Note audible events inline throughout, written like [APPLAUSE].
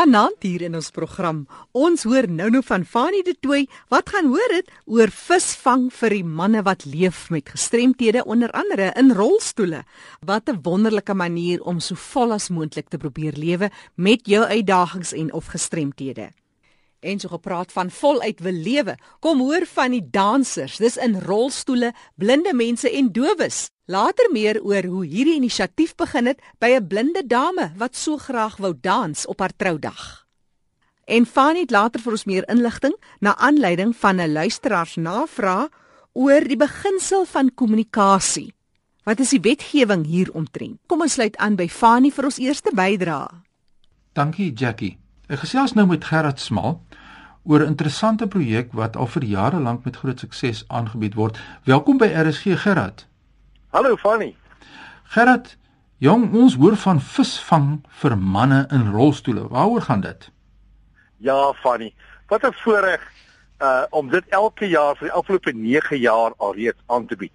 Vanaand hier in ons program, ons hoor nou nou van Fanie de Tooi wat gaan hoor dit oor visvang vir die manne wat leef met gestremthede onder andere in rolstoele. Wat 'n wonderlike manier om so vol as moontlik te probeer lewe met jou uitdagings en of gestremthede. En so gepraat van voluit wil lewe. Kom hoor van die dansers. Dis in rolstoele, blinde mense en dowes. Later meer oor hoe hierdie inisiatief begin het by 'n blinde dame wat so graag wou dans op haar troudag. En Fanie het later vir ons meer inligting na aanleiding van 'n luisteraars navraag oor die beginsel van kommunikasie. Wat is die wetgewing hieromtrent? Kom ons sluit aan by Fanie vir ons eerste bydrae. Dankie Jackie. Ek gesels nou met Gerard Smal oor 'n interessante projek wat al vir jare lank met groot sukses aangebied word. Welkom by RSG Gerard. Hallo Fanny. Gerard, jong, ons hoor van visvang vir manne in rolstoele. Waaroor gaan dit? Ja, Fanny. Wat 'n voorreg uh om dit elke jaar vir die afgelope 9 jaar alreeds aan te bied.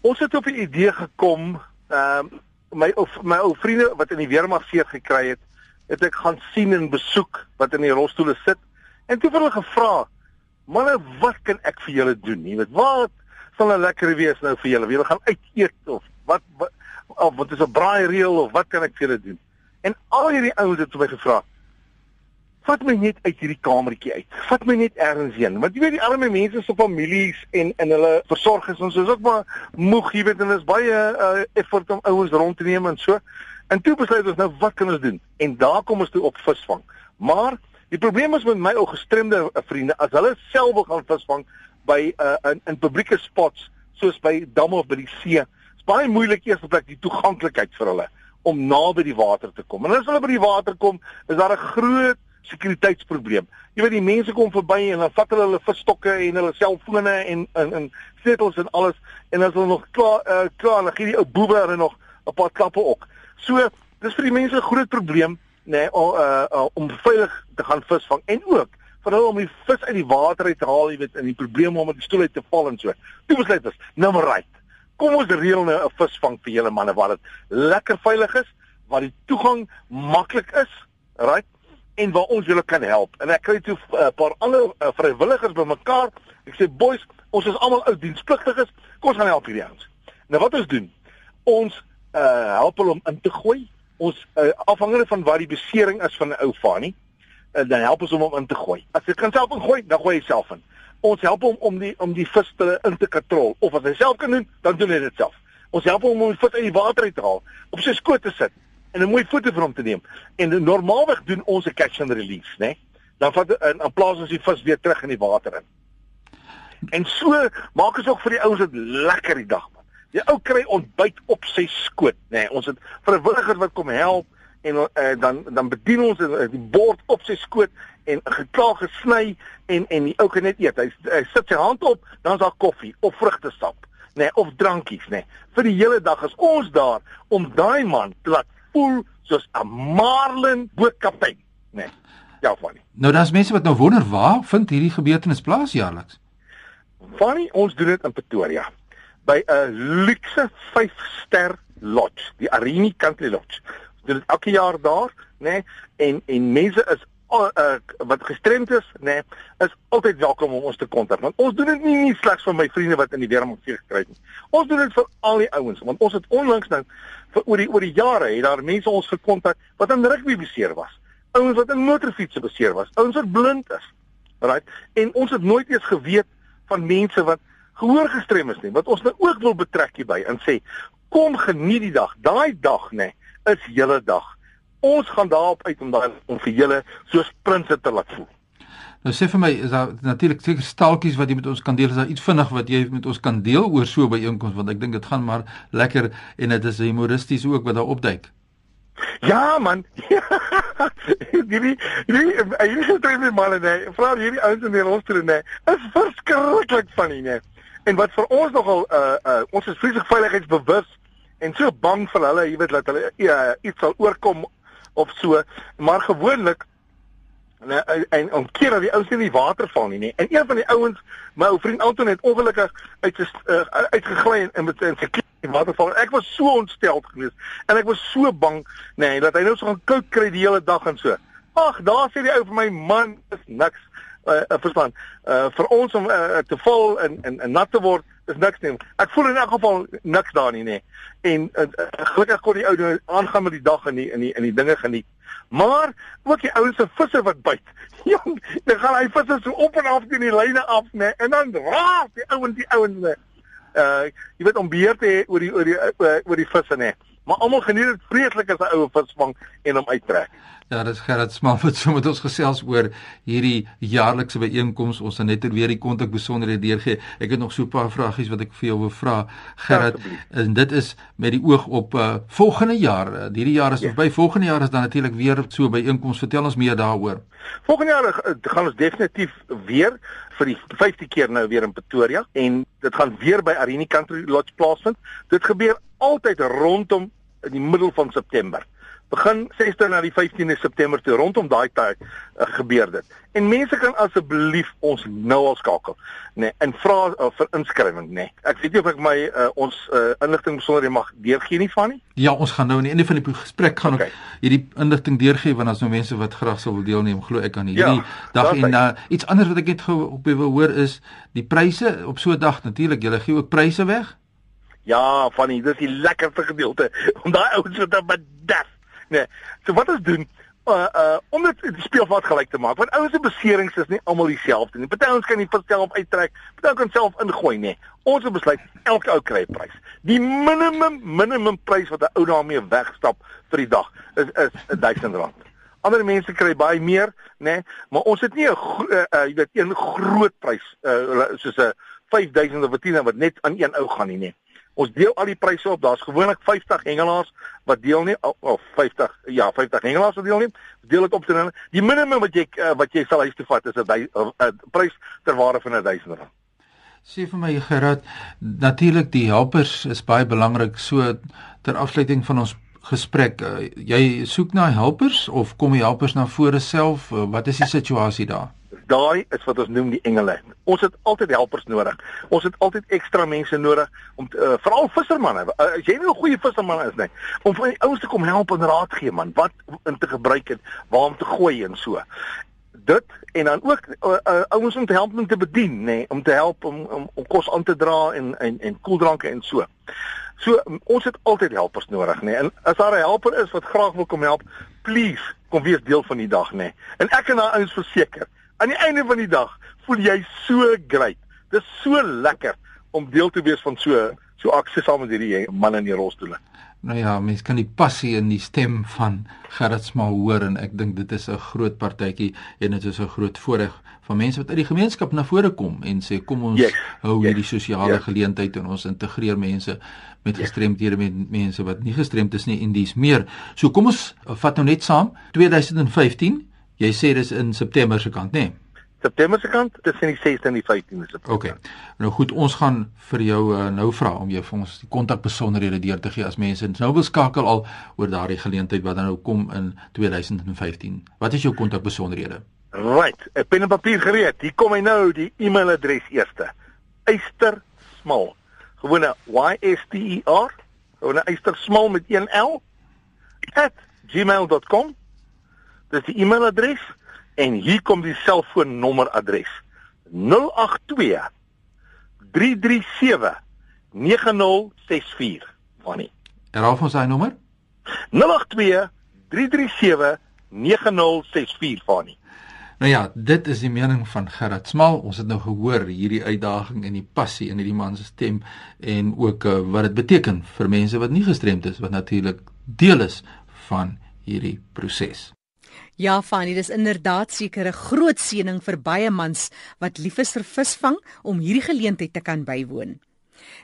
Ons het op 'n idee gekom, ehm uh, my of my ou vriende wat in die weermag seer gekry het, het ek gaan sien en besoek wat in die rolstoele sit En toe het hulle gevra: "Manne, wat kan ek vir julle doen?" Jy weet, wat sal nou lekker wees nou vir julle? Wie gaan uit eet of wat, wat of wat is 'n braai reël of wat kan ek vir julle doen? En al hierdie ouens het my gevra: "Vat my net uit hierdie kamertjie uit. Vat my net ergens heen." Want jy weet die arme mense se families en en hulle versorgers ons is ook maar moeg, jy weet, en dit is baie uh, effort om ouens rond te neem en so. En toe besluit ons nou wat kan ons doen? En daar kom ons toe op visvang. Maar Die probleem is met my ou gestremde vriende, as hulle self wil gaan visvang by uh, in in publieke spots soos by damme of by die see, is baie moeilik eers op die toeganklikheid vir hulle om naby die water te kom. En as hulle by die water kom, is daar 'n groot sekuriteitsprobleem. Jy weet die mense kom verby en dan vat hulle hulle visstokke en hulle selfone en en en sleutels en alles en as hulle nog klaar uh, klaar dan gee die ou boewe hulle nog 'n paar klappe ook. So, dis vir die mense 'n groot probleem nê nee, uh, uh, om veilig te gaan visvang en ook vir hulle om die vis uit die water uit te haal, jy weet, en die probleme om met die stoel uit te val en so. Toe besluit ons, nou right. Kom ons reël nou 'n visvang vir julle manne waar dit lekker veilig is, waar die toegang maklik is, right? En waar ons julle kan help. En ek kry toe 'n uh, paar ander uh, vrywilligers bymekaar. Ek sê boys, ons is almal ou dienspligtiges. Kom ons gaan help hierdie ouens. Nou wat ons doen? Ons uh help hulle om in te gooi ons uh, afhangende van wat die besering is van 'n ou fanie, uh, dan help ons om hom in te gooi. As hy kan self ingooi, dan gooi hy self in. Ons help hom om die om die vis te in te katrol of as hy self kan doen, dan doen hy dit self. Ons help hom om die vis uit die water uit te haal, op sy skoot te sit en 'n mooi foto van hom te neem. En normaalweg doen ons 'n catch and release, né? Nee? Dan vat in, in plaas ons die vis weer terug in die water in. En so maak ons ook vir die ouens dit lekker die dag. Die ou kry ontbyt op sy skoot, nê. Nee, ons het vrywilligers wat kom help en uh, dan dan bedien ons uh, die bord op sy skoot en geklaar gesny en en die ou kan net eet. Hy, hy sit sy hand op, dan is daar koffie of vrugtesap, nê, nee, of drankies, nê. Nee. Vir die hele dag is ons daar om daai man te laat voel soos 'n Marlin bootkaptein, nê. Nee. Ja, Fanny. Nou daar's mense wat nou wonder waar vind hierdie gebeurtenis plaas jaarliks? Fanny, ons doen dit in Pretoria by 'n luukse 5-ster lodge, die Arini Country Lodge. Dit is elke jaar daar, né? Nee, en en mense is uh, wat gestremd is, né, nee, is altyd welkom om ons te kontak. Want ons doen dit nie net slegs vir my vriende wat in die weermag seer gekry het nie. Ons doen dit vir al die ouens, want ons het onlangs nou vir oor die oor die jare het daar mense ons gekontak wat aan rugby beseer was. Ouens wat in motorfietsse beseer was, ouens wat blind is. Right? En ons het nooit eens geweet van mense wat gehoor gestrem is nie. Wat ons nou ook wil betrek hierby en sê kom geniet die dag. Daai dag nê is julle dag. Ons gaan daarop uit om dan om vir julle soos prinses te laat voel. Nou sê vir my is daar natuurlik seker staaltjies wat jy met ons kan deel? Is daar iets vinnig wat jy met ons kan deel oor so by einkoms want ek dink dit gaan maar lekker en dit is humoristies ook wat daar opduik. Ja man. [LAUGHS] hierdie hierdie hierdie twee manne nee, vra hierdie ouens in die rolstoel nee. Is verskriklik van nie nee. En wat vir ons nogal uh uh ons is vreeslik veiligheidsbewus en so bang vir hulle, jy weet dat hulle uh, iets sal oorkom of so, maar gewoonlik en en om keer dat die ouens nie in die water val nie, nie. En een van die ouens, my ou vriend Anton het ongelukkig uit sy uh, uitgegly en sy in water val. Ek was so ontstel geweest en ek was so bang, nê, nee, dat hy nou so gaan koud kry die hele dag en so. Ag, daar sê die ou vir my man is niks. Uh, uh verstaan. Uh vir ons om uh, te val en en, en nat te word is niks nie. Ek voel in elk geval niks daar nie nê. En uh, gelukkig kon die ou nou aangaan met die dag en die in die in die dinge geniet. Maar ook die ouens se visse wat byt. [LAUGHS] Jong, dan gaan hy visse so op en af teen die lyne af nê en dan raak die ouens die ouens nê. Uh jy weet om beheer te hê oor die oor die oor die visse nê. Maar almal geniet dit vreeslik as 'n ou visvang en hom uittrek. Ja, dis Gerard Smal wat so met ons gesels oor hierdie jaarlikse byeenkoms. Ons gaan net weer die kontak besonderhede deurgee. Ek het nog so 'n paar vragies wat ek vir jou wil vra, Gerard. En dit is met die oog op uh, volgende jaar. Uh, hierdie jaar is ja. by volgende jaar is dan natuurlik weer so byeenkoms. Vertel ons meer daaroor. Volgende jaar uh, gaan ons definitief weer vir die 5de keer nou weer in Pretoria en dit gaan weer by Arini Country Lodge plaasvind. Dit gebeur altyd rondom in die middel van September begin 16 na die 15de September toe rondom daai tyd uh, gebeur dit. En mense kan asseblief ons nou al skakel, nê, nee, en vra uh, vir inskrywing, nê. Nee. Ek weet nie of ek my uh, ons uh, inligting besonder mag deurgee nie van nie. Ja, ons gaan nou in die einde van die gesprek gaan okay. ook hierdie inligting deurgee want as nou mense wat graag sou wil deelneem, glo ek aan hierdie ja, dag en uh, iets anders wat ek net gou op wil hoor is die pryse op so 'n dag natuurlik, julle gee ook pryse weg. Ja, van die dis die lekkerste gedeelte [LAUGHS] om daai ouens wat dan bedaf Nee. So wat ons doen uh uh om dit die speelveld gelyk te maak. Want ouens se beserings is nie almal dieselfde nie. Party ouens kan nie verstel op uittrek, party kan self ingooi nie. Ons het besluit elke ou kry 'n prys. Die minimum minimum prys wat 'n ou daarmee wegstap vir die dag is is R1000. Ander mense kry baie meer, nê, nee, maar ons het nie 'n uh, uh jy weet een groot prys uh soos 'n 5000 of 10 wat net aan een ou gaan nie, nê. Ons deel al die pryse op. Daar's gewoonlik 50 hengelaars wat deelneem of 50 ja, 50 hengelaars wat deelneem. Deel dit op te hulle. Die minimum wat jy uh, wat jy sal huis toe vat is 'n uh, uh, prys ter waarde van R1000. Sê vir my Gerard, natuurlik die helpers is baie belangrik. So ter afsluiting van ons gesprek, uh, jy soek na helpers of kom die helpers na vore self? Uh, wat is die situasie daar? Daai is wat ons noem die engele. Ons het altyd helpers nodig. Ons het altyd ekstra mense nodig om uh, veral vissermanne. Uh, as jy nie 'n goeie visserman is nie, om vir die ouens te kom help en raad gee man, wat in te gebruik het, waar om te gooi en so. Dit en dan ook uh, uh, ouens om te help om te bedien, nê, nee, om te help om om, om kos aan te dra en en en koeldranke en so. So ons het altyd helpers nodig, nê. Nee. En as daar 'n helper is wat graag wil kom help, please kom wees deel van die dag, nê. Nee. En ek kan daai ouens verseker, aan die einde van die dag voel jy so great. Dis so lekker om deel te wees van so so aksie saam met hierdie man in die rolstoele. Nou ja, mens kan die passie in die stem van Gerrit Smal hoor en ek dink dit is 'n groot partytjie en dit is 'n groot voorreg van mense wat uit die gemeenskap na vore kom en sê kom ons yes, hou yes, hierdie sosiale yes. geleentheid en ons integreer mense met yes. gestremdhede met mense wat nie gestremd is nie en dis meer. So kom ons vat nou net saam 2015 Jy sê dis in September se kant, nê? Nee? September se kant tussen die 6de en die 15de September. OK. Nou goed, ons gaan vir jou uh, nou vra om jou vir ons die kontakbesonderhede deur te gee as mense nou wil skakel al oor daardie geleentheid wat dan nou kom in 2015. Wat is jou kontakbesonderhede? Right, 'n pen en papier gereed. Hier kom hy nou die e-mailadres eerste. Eyster Smal. Gewone Y S T E R. Gewone Eyster Smal met 1 L @gmail.com. Dis die e-mailadres en hier kom die selfoonnommeradres. 082 337 9064. Wanneer? Herhaal ons daai nommer? 082 337 9064 Fani. Nou ja, dit is die mening van Gerard Smal. Ons het nou gehoor hierdie uitdaging en die passie in hierdie man se stem en ook uh, wat dit beteken vir mense wat nie gestremd is wat natuurlik deel is van hierdie proses. Ja, Fanny, dis inderdaad seker 'n groot seëning vir baie mans wat lief is vir visvang om hierdie geleentheid te kan bywoon.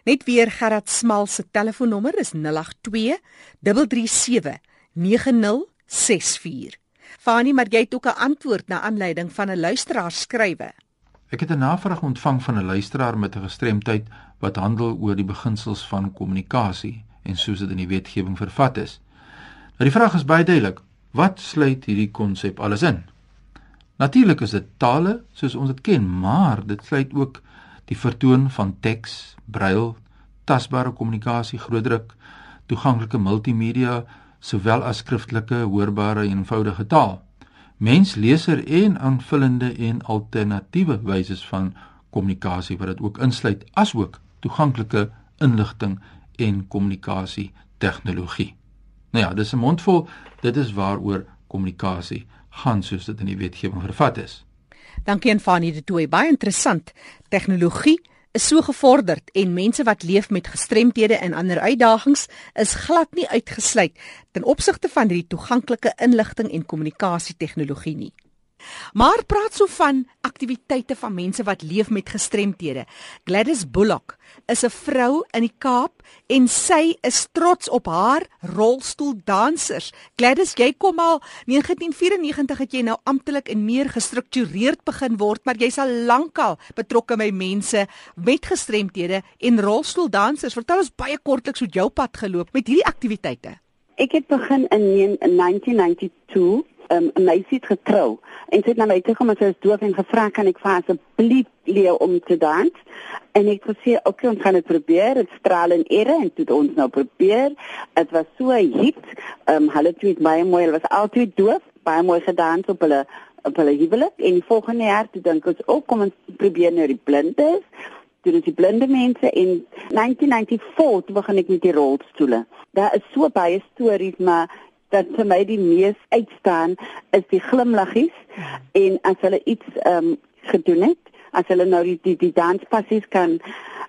Net weer Gerard Smal se telefoonnommer is 082 337 9064. Fanny, maar jy het ook 'n antwoord na aanleiding van 'n luisteraar skrywe. Ek het 'n navraag ontvang van 'n luisteraar met 'n gestremdheid wat handel oor die beginsels van kommunikasie en soos dit in die wetgewing vervat is. Nou die vraag is baie duidelik. Wat sluit hierdie konsep alles in? Natuurlik is dit tale soos ons dit ken, maar dit sluit ook die vertoon van teks, brail, tasbare kommunikasie, grootdruk, toeganklike multimedia sowel as skriftelike, hoorbare en eenvoudige taal. mensleser en aanvullende en alternatiewe wyse van kommunikasie wat dit ook insluit asook toeganklike inligting en kommunikasie tegnologie. Nou ja, dis 'n mondvol, dit is waaroor kommunikasie gaan soos dit in die wetgewing vervat is. Dankie aan Fanie de Tooi, baie interessant. Tegnologie is so gevorderd en mense wat leef met gestremthede en ander uitdagings is glad nie uitgesluit ten opsigte van hierdie toeganklike inligting en kommunikasie tegnologie nie. Maar praat so van aktiwiteite van mense wat leef met gestremthede. Gladys Bullock is 'n vrou in die Kaap en sy is trots op haar rolstoeldansers. Gladys, jy kom al 1994 het jy nou amptelik en meer gestruktureerd begin word, maar jy's al lankal betrokke by mense met gestremthede en rolstoeldansers. Vertel ons baie kortliks hoe jou pad geloop met hierdie aktiwiteite. Ek het begin in 1992 um, 'n meisie getrou en sy het na my toe gekom en sy is doof en gevra kan ek vir haar asseblief leer om te dans? En ek het gesê okay, ons gaan dit probeer. Dit straal en ere en toe ons nou probeer. Dit was so hit. Um, hulle het baie mooi hulle was altyd doof baie mooi gedans op hulle op hulle huwelik. En die volgende jaar toe dink ons ook kom ons probeer nou die blindes toe die blinde mense in 1994 toe begin ek met die rolstoele daar is so baie stories maar dat vir my die mees uitstaan is die glimlaggies en as hulle iets ehm um, gedoen het, as hulle nou die die, die danspassies kan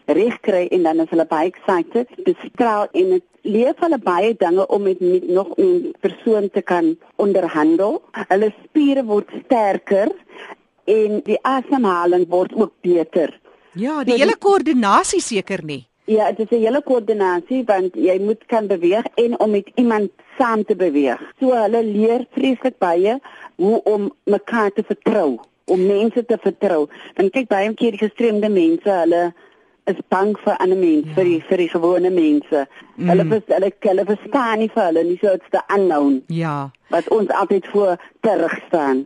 regkry en dan is hulle baie excited. Dis straal en dit leer hulle baie dinge om met, met nog 'n persoon te kan onderhandel. Hulle spiere word sterker en die asemhaling word ook beter. Ja, die so hele koördinasie seker nie. Ja, dit is 'n hele koördinasie want jy moet kan beweeg en om met iemand saam te beweeg. So hulle leer vreeslik baie hoe om mekaar te vertrou, om mense te vertrou. Dan kyk baie keer die gestremde mense, hulle is bang vir ander mense, ja. vir die vir die gewone mense. Mm. Hulle vers, hulle hulle verstaan nie vir hulle nie so it's the unknown. Ja. Wat ons altyd voor terug staan.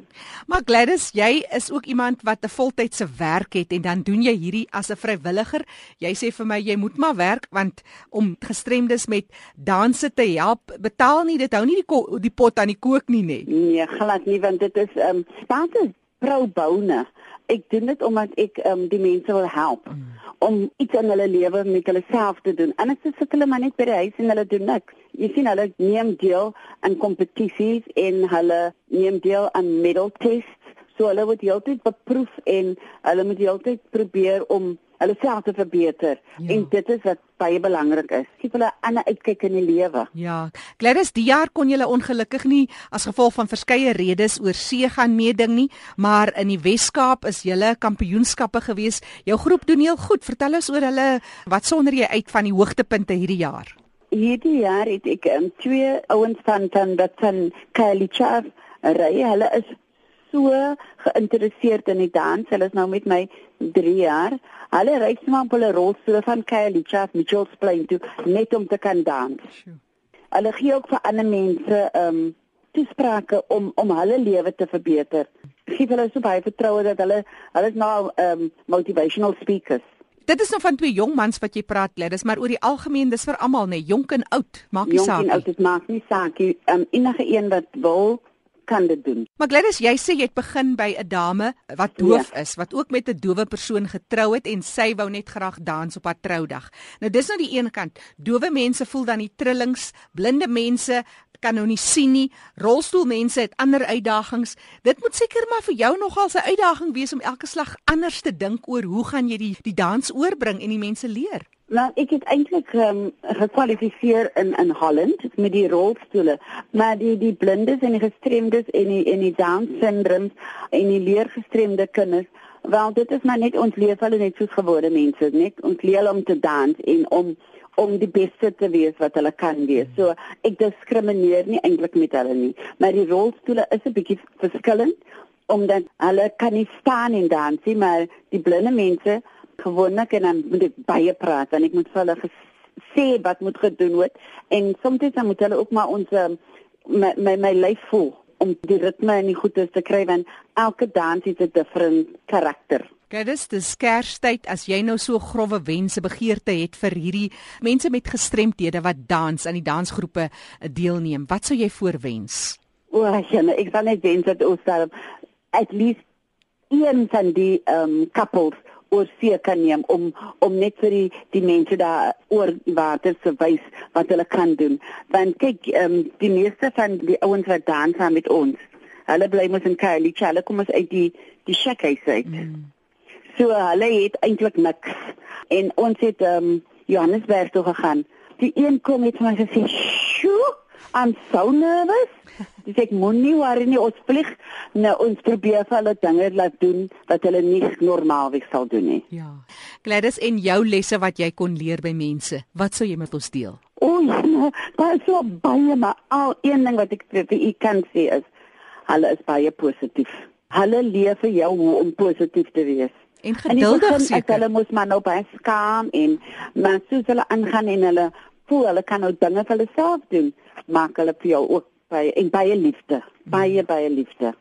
Maar Gladys, jy is ook iemand wat 'n voltydse werk het en dan doen jy hierdie as 'n vrywilliger. Jy sê vir my jy moet maar werk want om gestremdes met danse te help, betaal nie dit hou nie die die pot aan die kook nie nê. Nee, glad nie want dit is ehm um, spaarte vrou boune. Ek doen dit omdat ek ehm um, die mense wil help. Mm om iets in hulle lewe met hulle self te doen. En as sit hulle maar net by die huis en hulle doen niks. Jy sien hulle neem deel aan kompetisies en hulle neem deel aan medal tests. So hulle word heeltyd beproef en hulle moet heeltyd probeer om hulle self te verbeter. Ja. En dit is wat baie belangrik is. Gee hulle 'n ander uitkyk in die lewe. Ja. Gladys, die jaar kon jy ongelukkig nie as gevolg van verskeie redes oor see gaan meeding nie, maar in die Wes-Kaap is jy kampioenskappe gewees. Jou groep doen heel goed. Vertel ons oor hulle wat sonder jy uit van die hoogtepunte hierdie jaar. Hierdie jaar het ek um, twee ouens van van dat van Kalicha ry. Hulle is so geïnteresseerd in die dans. Hulle is nou met my 3 jaar. Hulle ry smaak op hulle rolstoel van Kylie Chaff Mitchells Plain toe net om te kan dans. Hulle gee ook vir ander mense ehm um, toesprake om om hulle lewe te verbeter. Gee hulle so baie vertroue dat hulle hulle is nou ehm um, motivational speakers. Dit is nou van twee jong mans wat jy praat, Gladys, maar oor die algemeen dis vir almal, nê, nee, jonk en oud, maak nie saak nie. Jonk en oud, dit maak nie saak nie. Um, enige een wat wil kan dit doen. Maar Gladys, jy sê jy het begin by 'n dame wat doof ja. is, wat ook met 'n dowe persoon getrou het en sy wou net graag dans op haar troudag. Nou dis nou die een kant. Dowe mense voel dan die trillings, blinde mense kan nou nie sien nie, rolstoelmense het ander uitdagings. Dit moet seker maar vir jou nogal 'n uitdaging wees om elke slag anders te dink oor hoe gaan jy die die dans oorbring en die mense leer. Nou, ek het eintlik um, gekwalifiseer in in Holland met die rolstoele, maar die die blindes en die gestremdes en die en die down syndroom en die leergestremde kinders, wel dit is maar net ons leef hulle net soos gewone mense, net ons leer om te dans en om om die beste te wees wat hulle kan wees. So ek diskrimineer nie eintlik met hulle nie, maar die rolstoele is 'n bietjie verskillend omdat hulle kan nie staan en dans nie, maar die blinde mense gewoonlik en dan moet ek baie praat en ek moet vir hulle sê wat moet gedoen word en soms dan moet hulle ook maar ons ehm, my my, my lyf voel om die ritme en die goeie te kry want elke dans het 'n different karakter. Kyk, dis die skerstyd as jy nou so grouwe wense begeerte het vir hierdie mense met gestremthede wat dans aan die dansgroepe deelneem. Wat sou jy voorwens? O, ja, ek van net wens dat ons daar at least een van die ehm um, couples oor see kan neem om om net vir die die mense daar oor water te wys wat hulle kan doen. Want kyk, ehm um, die meeste van die ouens wat dans saam met ons, hulle bly mos in Kylie, hulle kom ons uit die die shack uit. Mm. So hulle het eintlik niks. En ons het ehm um, Johannesburg toe gegaan. Die een kom met my gesê, "Sjoe, I'm so nervous." Dis ek moenie worry nie, ons vlieg. Nou ons probeer vir hulle dinge laat doen wat hulle nie normaalweg sal doen nie. Ja. Gladys en jou lesse wat jy kon leer by mense. Wat sou jy met ons deel? O, ja, baie so baie maar al een ding wat ek vir u kan sê is hulle is baie positief. Hulle leer vir jou hoe om positief te wees. En geduldig seker. Hulle moet maar nou baie skaam en maar soos hulle aangaan en hulle voel hulle kan nou dinge vir hulle self doen, maak hulle vir jou ook baie en baie liefde, baie hmm. baie liefde.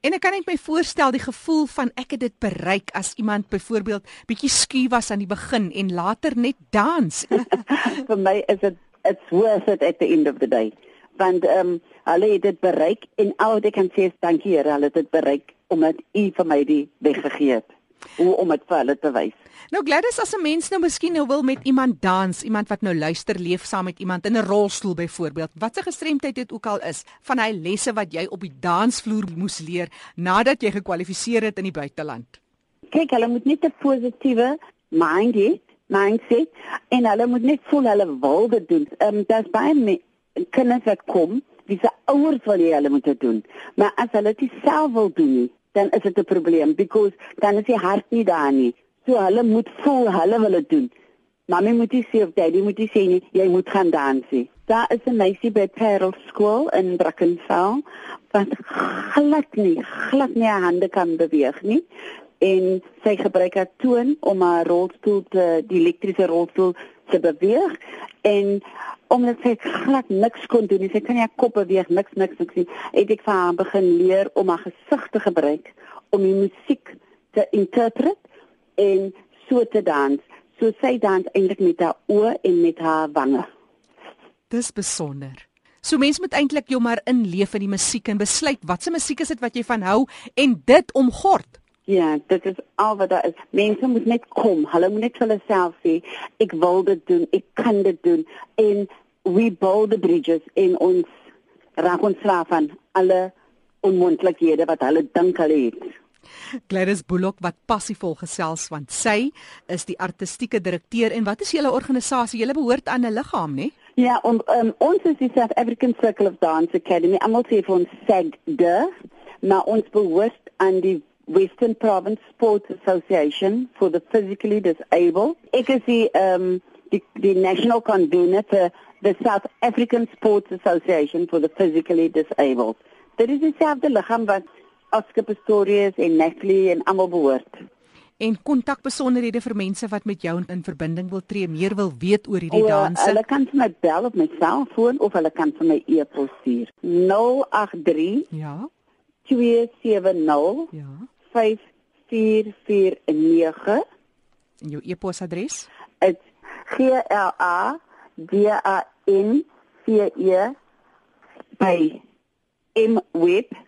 En ek kan net my voorstel die gevoel van ek het dit bereik as iemand byvoorbeeld bietjie skuw was aan die begin en later net dans. [LAUGHS] [LAUGHS] Vir my is dit it's worth it at the end of the day. Want ehm um, hulle het dit bereik en al wat ek kan sê is dankie Here, hulle het dit bereik omdat U vir my die weg gegee het hoe om dit vir hulle te wys. Nou Gladys as 'n mens nou miskien nou wil met iemand dans, iemand wat nou luister, leef saam met iemand in 'n rolstoel byvoorbeeld. Wat 'n gestremdheid dit ook al is, van hy lesse wat jy op die dansvloer moes leer nadat jy gekwalifiseer het in die buiteland. Kyk, hulle moet net 'n positiewe mind hê, mindset en hulle moet net voel hulle wil dit doen. Ehm um, daar's baie me, kinders wat kom, wie se ouers wil hê hulle moet dit doen, maar as hulle dit self wil doen nie, dan is dit 'n probleem because dan is die hart nie daar nie. So hulle moet voel hulle wil dit doen. Mamy moet jy sê of daddy moet jy sê nie, jy moet gaan dansie. Daar is 'n meisie by Parel School in Brackenfell wat glad nie, glad nie haar hande kan beweeg nie en sy gebruik haar toon om haar rolstoel te die elektriese rolstoel te beweeg en omdat sy glad niks kon doen nie. Sy kan nie haar kop beweeg, niks niks niks nie. Het ek vir haar begin leer om haar gesig te gebruik om die musiek te interpret en so te dans. So sy dans eintlik met haar oë en met haar wange. Dis besonder. So mense moet eintlik jou maar inleef in die musiek en besluit watse musiek is dit wat jy van hou en dit omgord. Ja, dit is al wat daar is. Mense moet net kom. Hulle moet net vir hulle self sê, ek wil dit doen, ek kan dit doen en we build the bridges in ons raak ons slaaf aan alle onmoontlikhede wat hulle dink hulle het. Gladys Bullock wat passievol gesels want sy is die artistieke direkteur en wat is julle organisasie? Julle behoort aan 'n liggaam, né? Ja, en um, ons is die South African Circle of Dance Academy. Almal sê vir ons SAGD, maar ons behoort aan die Western Province Sports Association for the Physically Disabled. Ek is die um die, die national convener for the South African Sports Association for the Physically Disabled. Dit is dieselfde liggaam wat Oscar Pistorius en Natalie en almal behoort. En kontakbesonderhede vir mense wat met jou in verbinding wil tree, meer wil weet oor hierdie danse. Hulle kan vir my bel op my selfoon of hulle kan vir my e-pos stuur. 083 Ja. 270 Ja. 5449 en jou e-posadres is g l a d a n c e by mweb.co.za.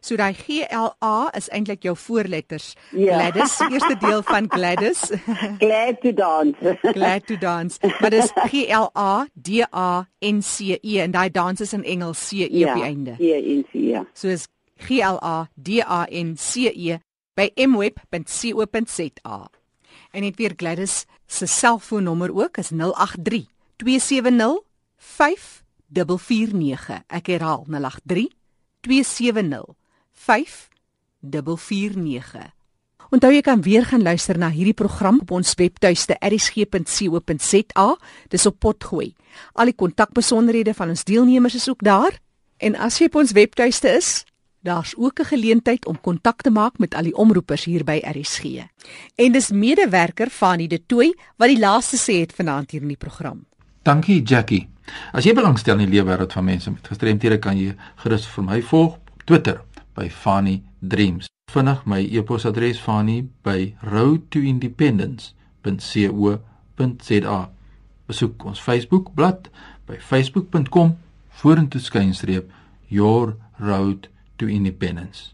So daai G L A is eintlik jou voorletters. Ja. Gladys, [LAUGHS] eerste deel van Gladys. [LAUGHS] Glad to dance. [LAUGHS] Glad to dance. Maar dis G L A D A N C E en daai dans is in Engels C E ja, op die einde. Ja, N C E. So is G L A D A N C E by mweb.co.za. En net weer Gladys se selfoonnommer ook is 083 270 5449. Ek herhaal 083 270 5449. Onthou jy kan weer gaan luister na hierdie program op ons webtuiste erisg.co.za. Dis op potgooi. Al die kontakbesonderhede van ons deelnemers is ook daar. En as jy op ons webtuiste is, Daar's ook 'n geleentheid om kontak te maak met al die omroepers hier by RSG. En dis medewerker van die De Tooi wat die laaste sê het vanaand hier in die program. Dankie Jackie. As jy belangstel in die lewenswêreld van mense met gestremthede, kan jy gerus vir my volg op Twitter by Fanny Dreams. Vinnig my e-posadres fanny@roadtoindependence.co.za. Besoek ons Facebook bladsy by facebook.com vorentoe skynstreep your road to independence